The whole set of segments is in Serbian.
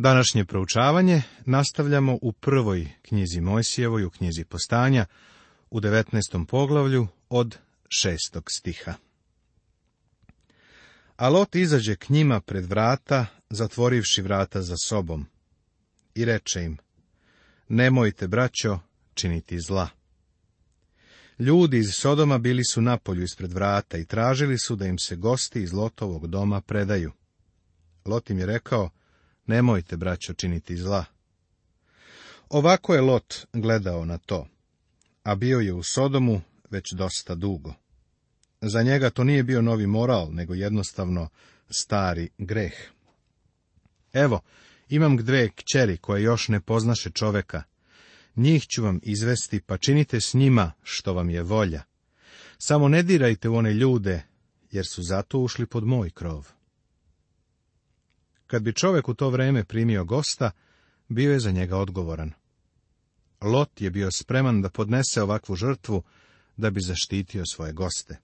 Današnje proučavanje nastavljamo u prvoj knjizi Mojsijevoj, u knjizi Postanja, u 19. poglavlju od šestog stiha. A Lot izađe k njima pred vrata, zatvorivši vrata za sobom. I reče im, nemojte, braćo, činiti zla. Ljudi iz Sodoma bili su napolju ispred vrata i tražili su da im se gosti iz Lotovog doma predaju. Lot im je rekao, Nemojte, braćo, činiti zla. Ovako je Lot gledao na to, a bio je u Sodomu već dosta dugo. Za njega to nije bio novi moral, nego jednostavno stari greh. Evo, imam dve kćeri koje još ne poznaše čoveka. Njih ću vam izvesti, pa činite s njima što vam je volja. Samo ne dirajte u one ljude, jer su zato ušli pod moj krov. Kad bi čovjek u to vrijeme primio gosta, bio je za njega odgovoran. Lot je bio spreman da podnese ovakvu žrtvu da bi zaštitio svoje goste.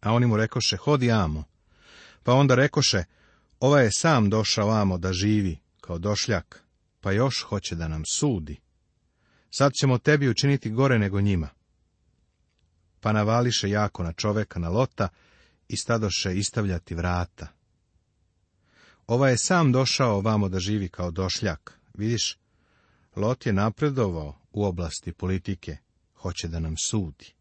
A oni mu rekoše, hodi amo. Pa onda rekoše, ova je sam došao amo da živi, kao došljak, pa još hoće da nam sudi. Sad ćemo tebi učiniti gore nego njima. Pa navališe jako na čoveka na lota i stadoše istavljati vrata, ova je sam došao vamo da živi kao došljak. Vidiš, Lot je napredovao u oblasti politike. Hoće da nam sudi.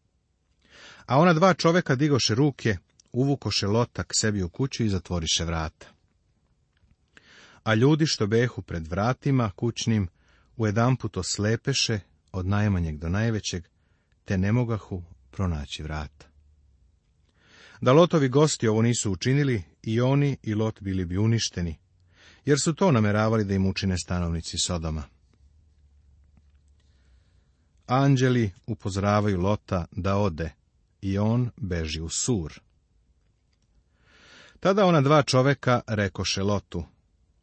A ona dva čoveka digoše ruke, uvukoše Lota k sebi u kuću i zatvoriše vrata. A ljudi što behu pred vratima kućnim, u put oslepeše od najmanjeg do najvećeg, te ne mogahu pronaći vrata. Da Lotovi gosti ovo nisu učinili, i oni i Lot bili bi uništeni, jer su to nameravali da im učine stanovnici Sodoma. Anđeli upozoravaju Lota da ode i on beži u sur. Tada ona dva čoveka rekoše Lotu,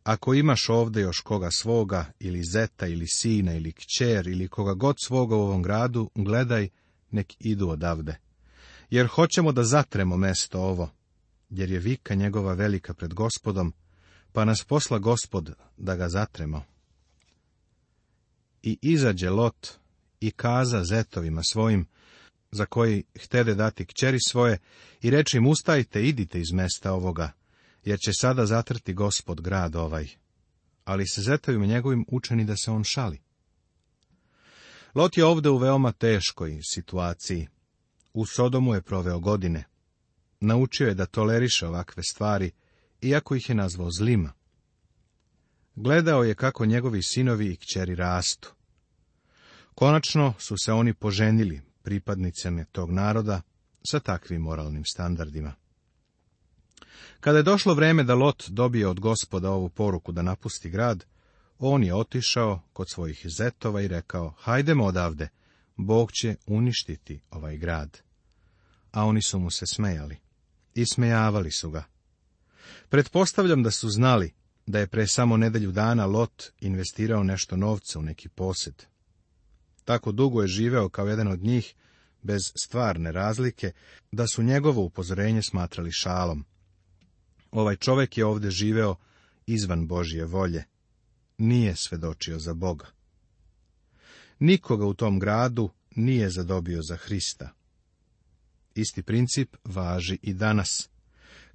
ako imaš ovde još koga svoga, ili zeta, ili sina, ili kćer, ili koga god svoga u ovom gradu, gledaj, nek idu odavde. Jer hoćemo da zatremo mesto ovo, jer je vika njegova velika pred gospodom, pa nas posla gospod da ga zatremo. I izađe Lot i kaza zetovima svojim, za koji htede dati kćeri svoje, i reče im ustajte, idite iz mesta ovoga, jer će sada zatrti gospod grad ovaj. Ali se zetovima njegovim učeni da se on šali. Lot je ovde u veoma teškoj situaciji. U Sodomu je proveo godine. Naučio je da toleriše ovakve stvari, iako ih je nazvao zlima. Gledao je kako njegovi sinovi i kćeri rastu. Konačno su se oni poženili, pripadnicama tog naroda, sa takvim moralnim standardima. Kada je došlo vreme da Lot dobije od gospoda ovu poruku da napusti grad, on je otišao kod svojih zetova i rekao, hajdemo odavde, Bog će uništiti ovaj grad. A oni su mu se smejali. Ismejavali su ga. Pretpostavljam da su znali da je pre samo nedelju dana Lot investirao nešto novca u neki posjed. Tako dugo je živeo kao jedan od njih, bez stvarne razlike, da su njegovo upozorenje smatrali šalom. Ovaj čovjek je ovdje živeo izvan Božije volje. Nije svedočio za Boga. Nikoga u tom gradu nije zadobio za Hrista. Isti princip važi i danas.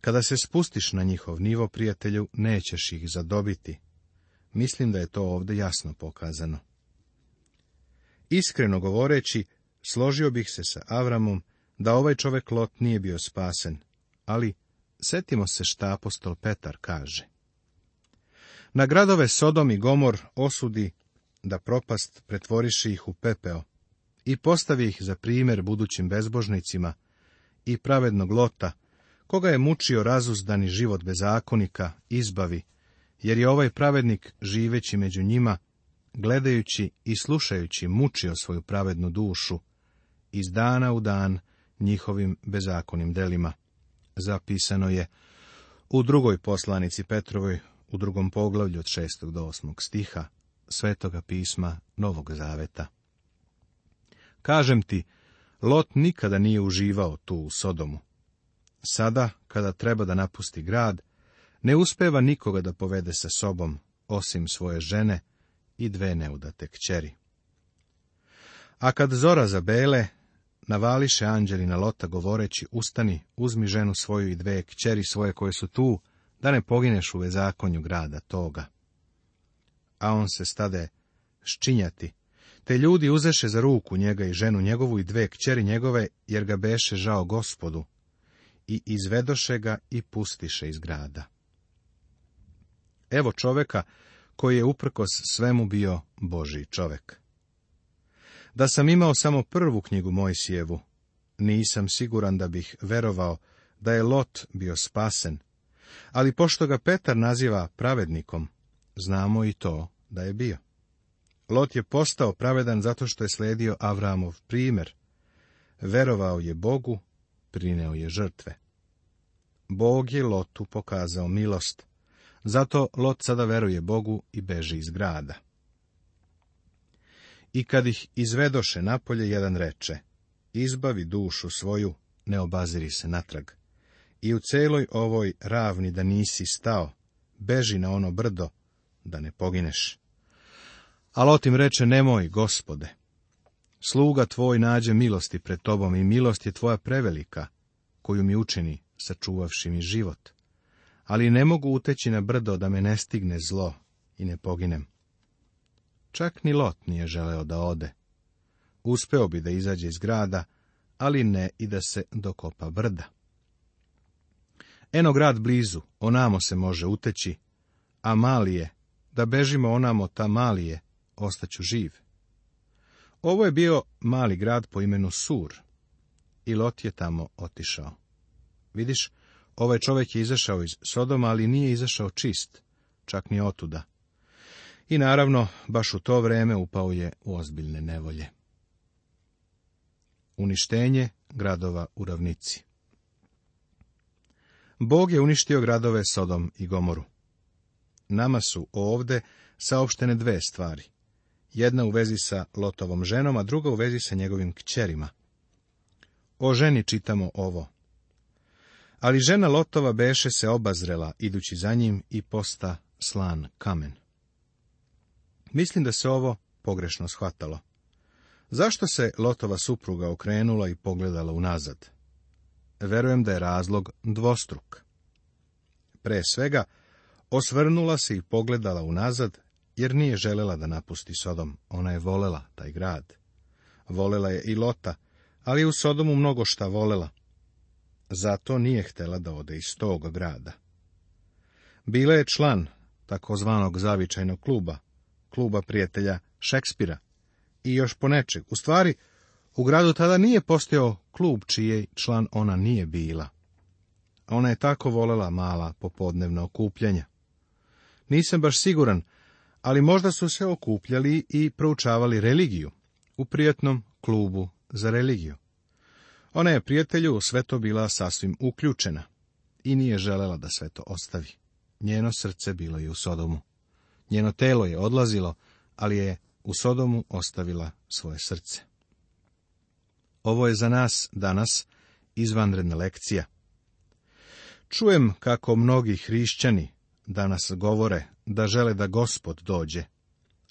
Kada se spustiš na njihov nivo, prijatelju, nećeš ih zadobiti. Mislim da je to ovdje jasno pokazano. Iskreno govoreći, složio bih se sa Avramom da ovaj čovjek Lot nije bio spasen, ali setimo se šta apostol Petar kaže. Na gradove Sodom i Gomor osudi da propast pretvoriši ih u pepeo i postavi ih za primjer budućim bezbožnicima, i pravednog Lota, koga je mučio razuzdani život bezakonika, izbavi, jer je ovaj pravednik živeći među njima, gledajući i slušajući mučio svoju pravednu dušu, iz dana u dan njihovim bezakonim delima. Zapisano je u drugoj poslanici Petrovoj, u drugom poglavlju od 6. do 8. stiha, Svetoga pisma Novog Zaveta. Kažem ti, Lot nikada nije uživao tu u Sodomu. Sada, kada treba da napusti grad, ne uspeva nikoga da povede sa sobom, osim svoje žene i dve neudate kćeri. A kad zora zabele, navališe anđeli na Lota govoreći, ustani, uzmi ženu svoju i dve kćeri svoje koje su tu, da ne pogineš u vezakonju grada toga. A on se stade ščinjati te ljudi uzeše za ruku njega i ženu njegovu i dve kćeri njegove, jer ga beše žao gospodu, i izvedoše ga i pustiše iz grada. Evo čoveka koji je uprkos svemu bio Boži čovek. Da sam imao samo prvu knjigu Mojsijevu, nisam siguran da bih verovao da je Lot bio spasen, ali pošto ga Petar naziva pravednikom, znamo i to da je bio. Lot je postao pravedan zato što je sledio Avramov primjer. Verovao je Bogu, prineo je žrtve. Bog je Lotu pokazao milost. Zato Lot sada veruje Bogu i beži iz grada. I kad ih izvedoše napolje, jedan reče, izbavi dušu svoju, ne obaziri se natrag. I u celoj ovoj ravni da nisi stao, beži na ono brdo, da ne pogineš. A Lotim reče, nemoj, gospode. Sluga tvoj nađe milosti pred tobom i milost je tvoja prevelika, koju mi učini, sačuvavši mi život. Ali ne mogu uteći na brdo da me ne stigne zlo i ne poginem. Čak ni Lot nije želeo da ode. Uspeo bi da izađe iz grada, ali ne i da se dokopa brda. Eno grad blizu, onamo se može uteći, a mali je, da bežimo onamo ta malije, ostaću živ. Ovo je bio mali grad po imenu Sur i Lot je tamo otišao. Vidiš, ovaj čovjek je izašao iz Sodoma, ali nije izašao čist, čak ni otuda. I naravno, baš u to vrijeme upao je u ozbiljne nevolje. Uništenje gradova u ravnici Bog je uništio gradove Sodom i Gomoru. Nama su ovde saopštene dve stvari jedna u vezi sa Lotovom ženom, a druga u vezi sa njegovim kćerima. O ženi čitamo ovo. Ali žena Lotova beše se obazrela, idući za njim, i posta slan kamen. Mislim da se ovo pogrešno shvatalo. Zašto se Lotova supruga okrenula i pogledala unazad? Verujem da je razlog dvostruk. Pre svega, osvrnula se i pogledala unazad jer nije želela da napusti Sodom, ona je volela taj grad. Volela je i Lota, ali je u Sodomu mnogo šta volela. Zato nije htjela da ode iz tog grada. Bila je član takozvanog zavičajnog kluba, kluba prijatelja Šekspira i još nečeg. U stvari, u gradu tada nije postao klub čiji član ona nije bila. Ona je tako volela mala popodnevna okupljanja. Nisam baš siguran ali možda su se okupljali i proučavali religiju u prijatnom klubu za religiju. Ona je prijatelju u sve to bila sasvim uključena i nije želela da sve to ostavi. Njeno srce bilo je u Sodomu. Njeno telo je odlazilo, ali je u Sodomu ostavila svoje srce. Ovo je za nas danas izvanredna lekcija. Čujem kako mnogi hrišćani danas govore da žele da gospod dođe,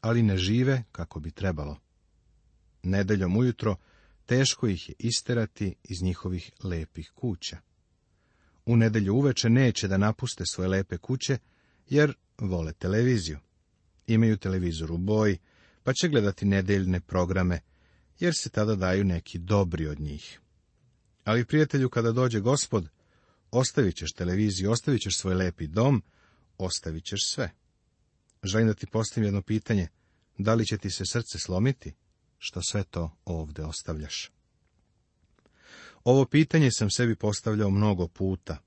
ali ne žive kako bi trebalo. Nedeljom ujutro teško ih je isterati iz njihovih lepih kuća. U nedelju uveče neće da napuste svoje lepe kuće, jer vole televiziju. Imaju televizor u boji, pa će gledati nedeljne programe, jer se tada daju neki dobri od njih. Ali prijatelju, kada dođe gospod, ostavit ćeš televiziju, ostavit ćeš svoj lepi dom, ostavit ćeš sve. Želim da ti postavim jedno pitanje. Da li će ti se srce slomiti? Što sve to ovdje ostavljaš? Ovo pitanje sam sebi postavljao mnogo puta.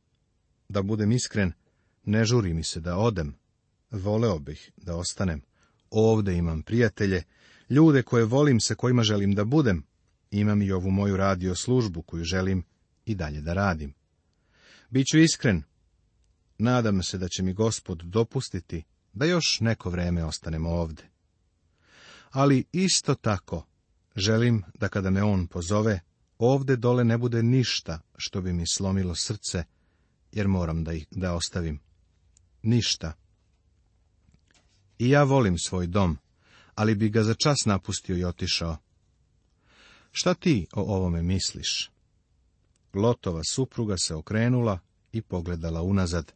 Da budem iskren, ne žuri mi se da odem. Voleo bih da ostanem. Ovde imam prijatelje, ljude koje volim, se, kojima želim da budem. Imam i ovu moju radio službu koju želim i dalje da radim. Biću iskren. Nadam se da će mi gospod dopustiti da još neko vreme ostanemo ovde. Ali isto tako, želim da kada me on pozove, ovde dole ne bude ništa što bi mi slomilo srce, jer moram da ih da ostavim. Ništa. I ja volim svoj dom, ali bi ga za čas napustio i otišao. Šta ti o ovome misliš? Lotova supruga se okrenula i pogledala unazad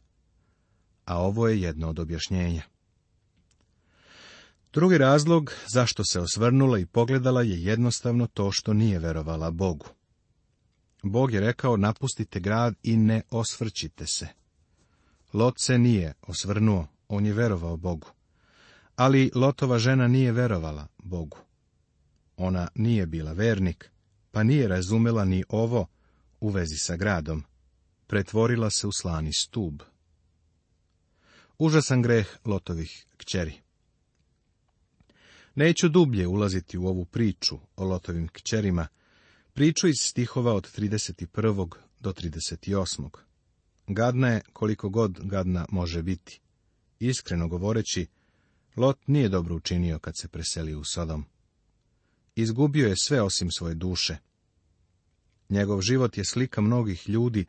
a ovo je jedno od objašnjenja. Drugi razlog zašto se osvrnula i pogledala je jednostavno to što nije verovala Bogu. Bog je rekao napustite grad i ne osvrćite se. Lot se nije osvrnuo, on je verovao Bogu. Ali Lotova žena nije verovala Bogu. Ona nije bila vernik, pa nije razumela ni ovo u vezi sa gradom. Pretvorila se u slani stub užasan greh Lotovih kćeri. Neću dublje ulaziti u ovu priču o Lotovim kćerima, priču iz stihova od 31. do 38. Gadna je koliko god gadna može biti. Iskreno govoreći, Lot nije dobro učinio kad se preselio u Sodom. Izgubio je sve osim svoje duše. Njegov život je slika mnogih ljudi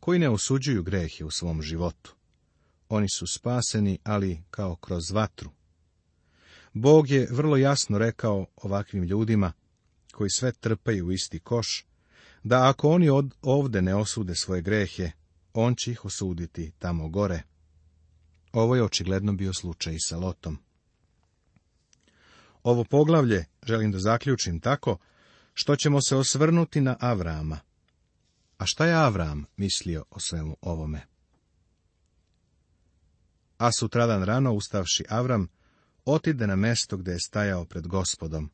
koji ne osuđuju grehe u svom životu. Oni su spaseni, ali kao kroz vatru. Bog je vrlo jasno rekao ovakvim ljudima, koji sve trpaju u isti koš, da ako oni od ovde ne osude svoje grehe, on će ih osuditi tamo gore. Ovo je očigledno bio slučaj sa Lotom. Ovo poglavlje želim da zaključim tako što ćemo se osvrnuti na Avrama. A šta je Avram mislio o svemu ovome? A sutradan rano ustavši Avram, otide na mesto gdje je stajao pred gospodom.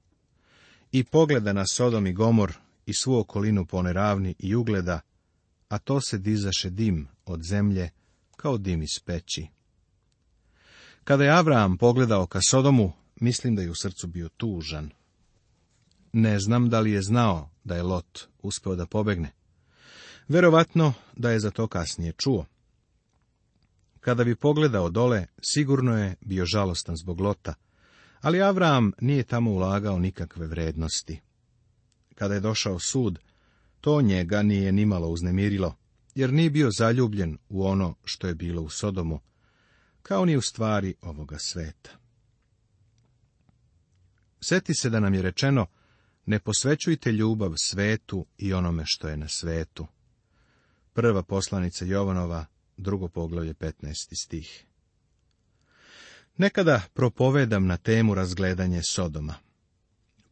I pogleda na Sodom i Gomor i svu okolinu po ravni i ugleda, a to se dizaše dim od zemlje kao dim iz peći. Kada je Avram pogledao ka Sodomu, mislim da je u srcu bio tužan. Ne znam da li je znao da je Lot uspeo da pobegne. Verovatno da je za to kasnije čuo. Kada bi pogledao dole, sigurno je bio žalostan zbog Lota, ali Avram nije tamo ulagao nikakve vrednosti. Kada je došao sud, to njega nije nimalo uznemirilo, jer nije bio zaljubljen u ono što je bilo u Sodomu, kao ni u stvari ovoga sveta. Sjeti se da nam je rečeno, ne posvećujte ljubav svetu i onome što je na svetu. Prva poslanica Jovanova, drugo poglavlje 15. stih. Nekada propovedam na temu razgledanje Sodoma.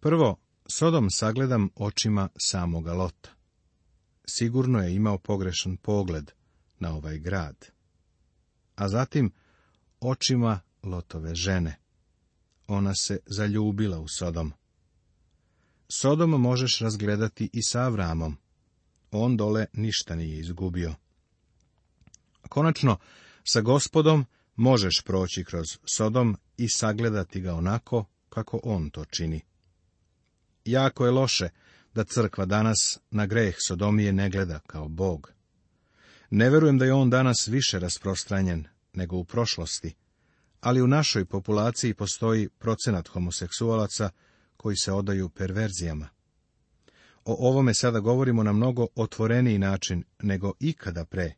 Prvo, Sodom sagledam očima samoga Lota. Sigurno je imao pogrešan pogled na ovaj grad. A zatim, očima Lotove žene. Ona se zaljubila u Sodom. Sodom možeš razgledati i sa Avramom. On dole ništa nije izgubio. Konačno, sa gospodom možeš proći kroz Sodom i sagledati ga onako kako on to čini. Jako je loše da crkva danas na greh Sodomije ne gleda kao Bog. Ne verujem da je on danas više rasprostranjen nego u prošlosti, ali u našoj populaciji postoji procenat homoseksualaca koji se odaju perverzijama. O ovome sada govorimo na mnogo otvoreniji način nego ikada pre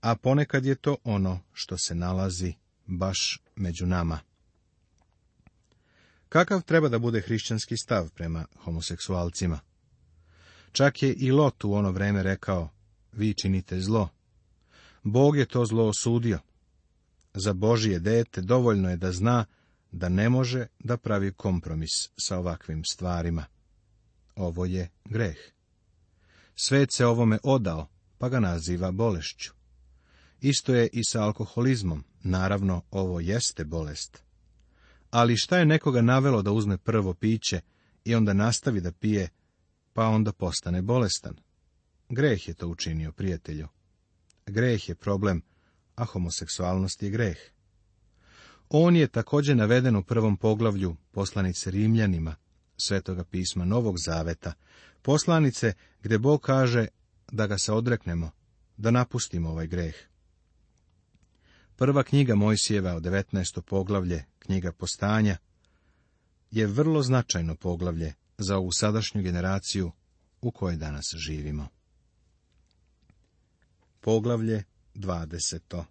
a ponekad je to ono što se nalazi baš među nama. Kakav treba da bude hrišćanski stav prema homoseksualcima? Čak je i Lot u ono vreme rekao, vi činite zlo. Bog je to zlo osudio. Za Božije dete dovoljno je da zna da ne može da pravi kompromis sa ovakvim stvarima. Ovo je greh. Svet se ovome odao, pa ga naziva bolešću. Isto je i sa alkoholizmom. Naravno, ovo jeste bolest. Ali šta je nekoga navelo da uzme prvo piće i onda nastavi da pije, pa onda postane bolestan? Greh je to učinio, prijatelju. Greh je problem, a homoseksualnost je greh. On je također naveden u prvom poglavlju poslanice Rimljanima, svetoga pisma Novog Zaveta, poslanice gdje Bog kaže da ga se odreknemo, da napustimo ovaj greh. Prva knjiga Mojsijeva, 19. poglavlje, knjiga postanja, je vrlo značajno poglavlje za ovu sadašnju generaciju u kojoj danas živimo. Poglavlje 20.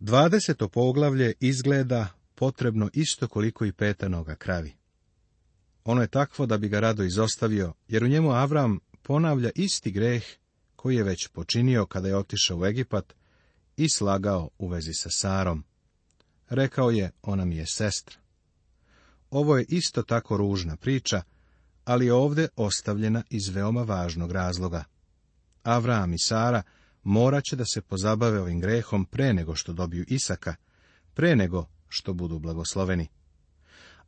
20. poglavlje izgleda potrebno isto koliko i petanoga kravi. Ono je takvo da bi ga rado izostavio, jer u njemu Avram ponavlja isti greh koji je već počinio kada je otišao u Egipat i slagao u vezi sa Sarom. Rekao je, ona mi je sestra. Ovo je isto tako ružna priča, ali je ovdje ostavljena iz veoma važnog razloga. Avram i Sara morat će da se pozabave ovim grehom pre nego što dobiju Isaka, pre nego što budu blagosloveni.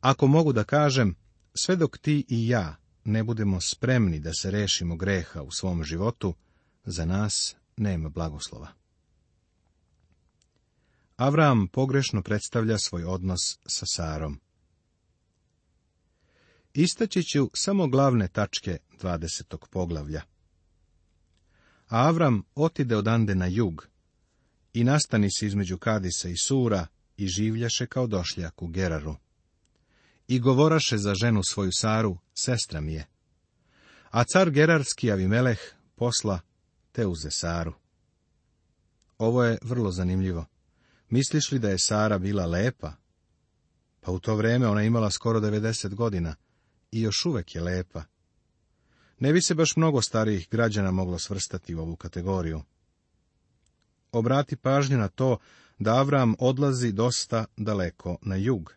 Ako mogu da kažem, sve dok ti i ja ne budemo spremni da se rešimo greha u svom životu, za nas nema blagoslova. Avram pogrešno predstavlja svoj odnos sa Sarom. Istaći ću samo glavne tačke 20. poglavlja. A Avram otide odande na jug i nastani se između Kadisa i Sura i življaše kao došljak u Geraru. I govoraše za ženu svoju Saru, sestra mi je. A car Gerarski Avimeleh posla te uze Saru. Ovo je vrlo zanimljivo. Misliš li da je Sara bila lepa? Pa u to vrijeme ona imala skoro 90 godina i još uvek je lepa. Ne bi se baš mnogo starijih građana moglo svrstati u ovu kategoriju. Obrati pažnju na to da Avram odlazi dosta daleko na jug.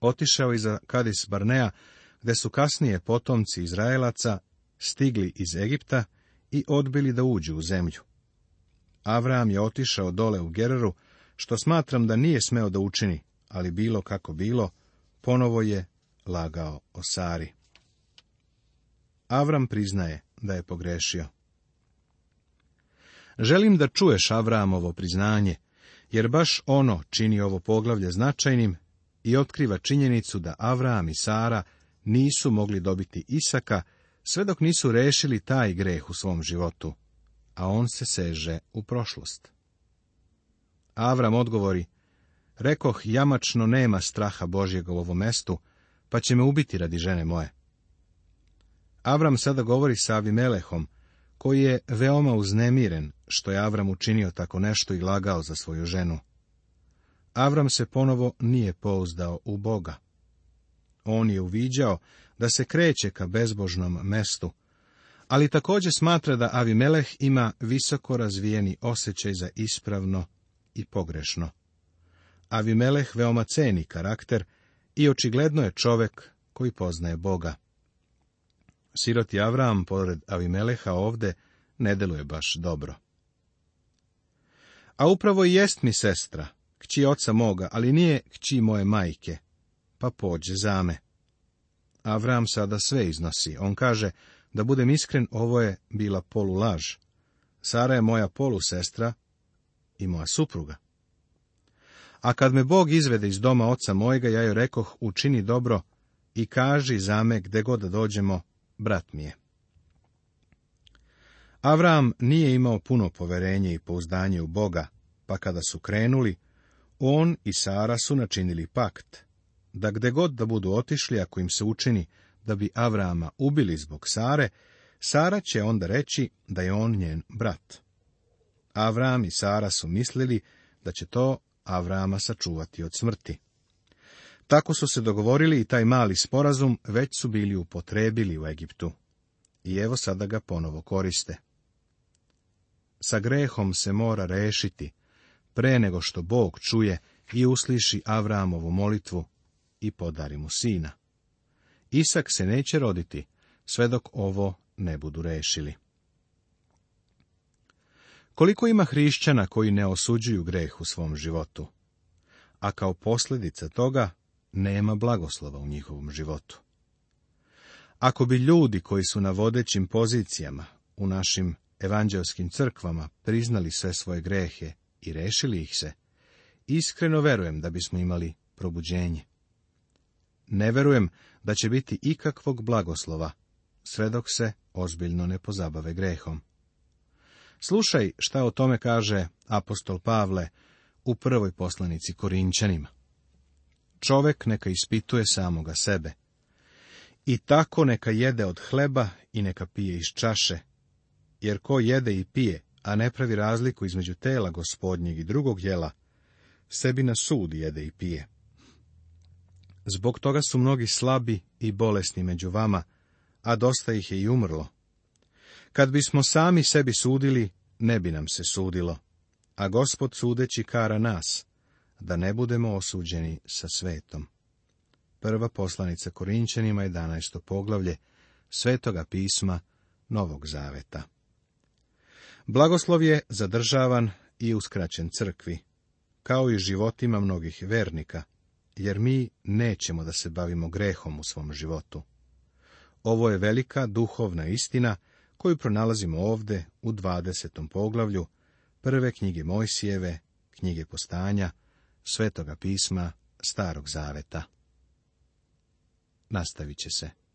Otišao iza Kadis Barnea, gde su kasnije potomci Izraelaca stigli iz Egipta i odbili da uđu u zemlju. Avram je otišao dole u Gereru, što smatram da nije smeo da učini, ali bilo kako bilo, ponovo je lagao o Sari. Avram priznaje da je pogrešio. Želim da čuješ Avramovo priznanje, jer baš ono čini ovo poglavlje značajnim i otkriva činjenicu da Avram i Sara nisu mogli dobiti Isaka, sve dok nisu rešili taj greh u svom životu, a on se seže u prošlost. Avram odgovori, rekoh jamačno nema straha Božjega u ovom mestu, pa će me ubiti radi žene moje. Avram sada govori sa Avimelehom, koji je veoma uznemiren što je Avram učinio tako nešto i lagao za svoju ženu. Avram se ponovo nije pouzdao u Boga. On je uviđao da se kreće ka bezbožnom mestu, ali također smatra da Avimeleh ima visoko razvijeni osjećaj za ispravno i pogrešno. Avimeleh veoma ceni karakter i očigledno je čovek koji poznaje Boga. Siroti Avram pored Avimeleha ovde ne deluje baš dobro. A upravo i jest mi sestra, kći oca moga, ali nije kći moje majke, pa pođe za me. Avram sada sve iznosi. On kaže, da budem iskren, ovo je bila polulaž. Sara je moja polusestra i moja supruga. A kad me Bog izvede iz doma oca mojega, ja joj rekoh, učini dobro i kaži za me gde god da dođemo, brat mi je. Avram nije imao puno poverenje i pouzdanje u Boga, pa kada su krenuli, on i Sara su načinili pakt da gde god da budu otišli, ako im se učini da bi Avrama ubili zbog Sare, Sara će onda reći da je on njen brat. Avram i Sara su mislili da će to Avrama sačuvati od smrti. Tako su se dogovorili i taj mali sporazum već su bili upotrebili u Egiptu. I evo sada ga ponovo koriste. Sa grehom se mora rešiti, pre nego što Bog čuje i usliši Avramovu molitvu, i podari mu sina. Isak se neće roditi, sve dok ovo ne budu rešili. Koliko ima hrišćana koji ne osuđuju greh u svom životu, a kao posljedica toga nema blagoslova u njihovom životu. Ako bi ljudi koji su na vodećim pozicijama u našim evanđelskim crkvama priznali sve svoje grehe i rešili ih se, iskreno verujem da bismo imali probuđenje ne verujem da će biti ikakvog blagoslova, sve dok se ozbiljno ne pozabave grehom. Slušaj šta o tome kaže apostol Pavle u prvoj poslanici Korinčanima. Čovek neka ispituje samoga sebe. I tako neka jede od hleba i neka pije iz čaše, jer ko jede i pije, a ne pravi razliku između tela gospodnjeg i drugog jela, sebi na sud jede i pije. Zbog toga su mnogi slabi i bolesni među vama, a dosta ih je i umrlo. Kad bismo sami sebi sudili, ne bi nam se sudilo, a gospod sudeći kara nas, da ne budemo osuđeni sa svetom. Prva poslanica Korinčanima 11. poglavlje Svetoga pisma Novog Zaveta. Blagoslov je zadržavan i uskraćen crkvi, kao i životima mnogih vernika – jer mi nećemo da se bavimo grehom u svom životu. Ovo je velika duhovna istina koju pronalazimo ovde u 20. poglavlju prve knjige Mojsijeve, knjige postanja, svetoga pisma, starog zaveta. Nastavit će se.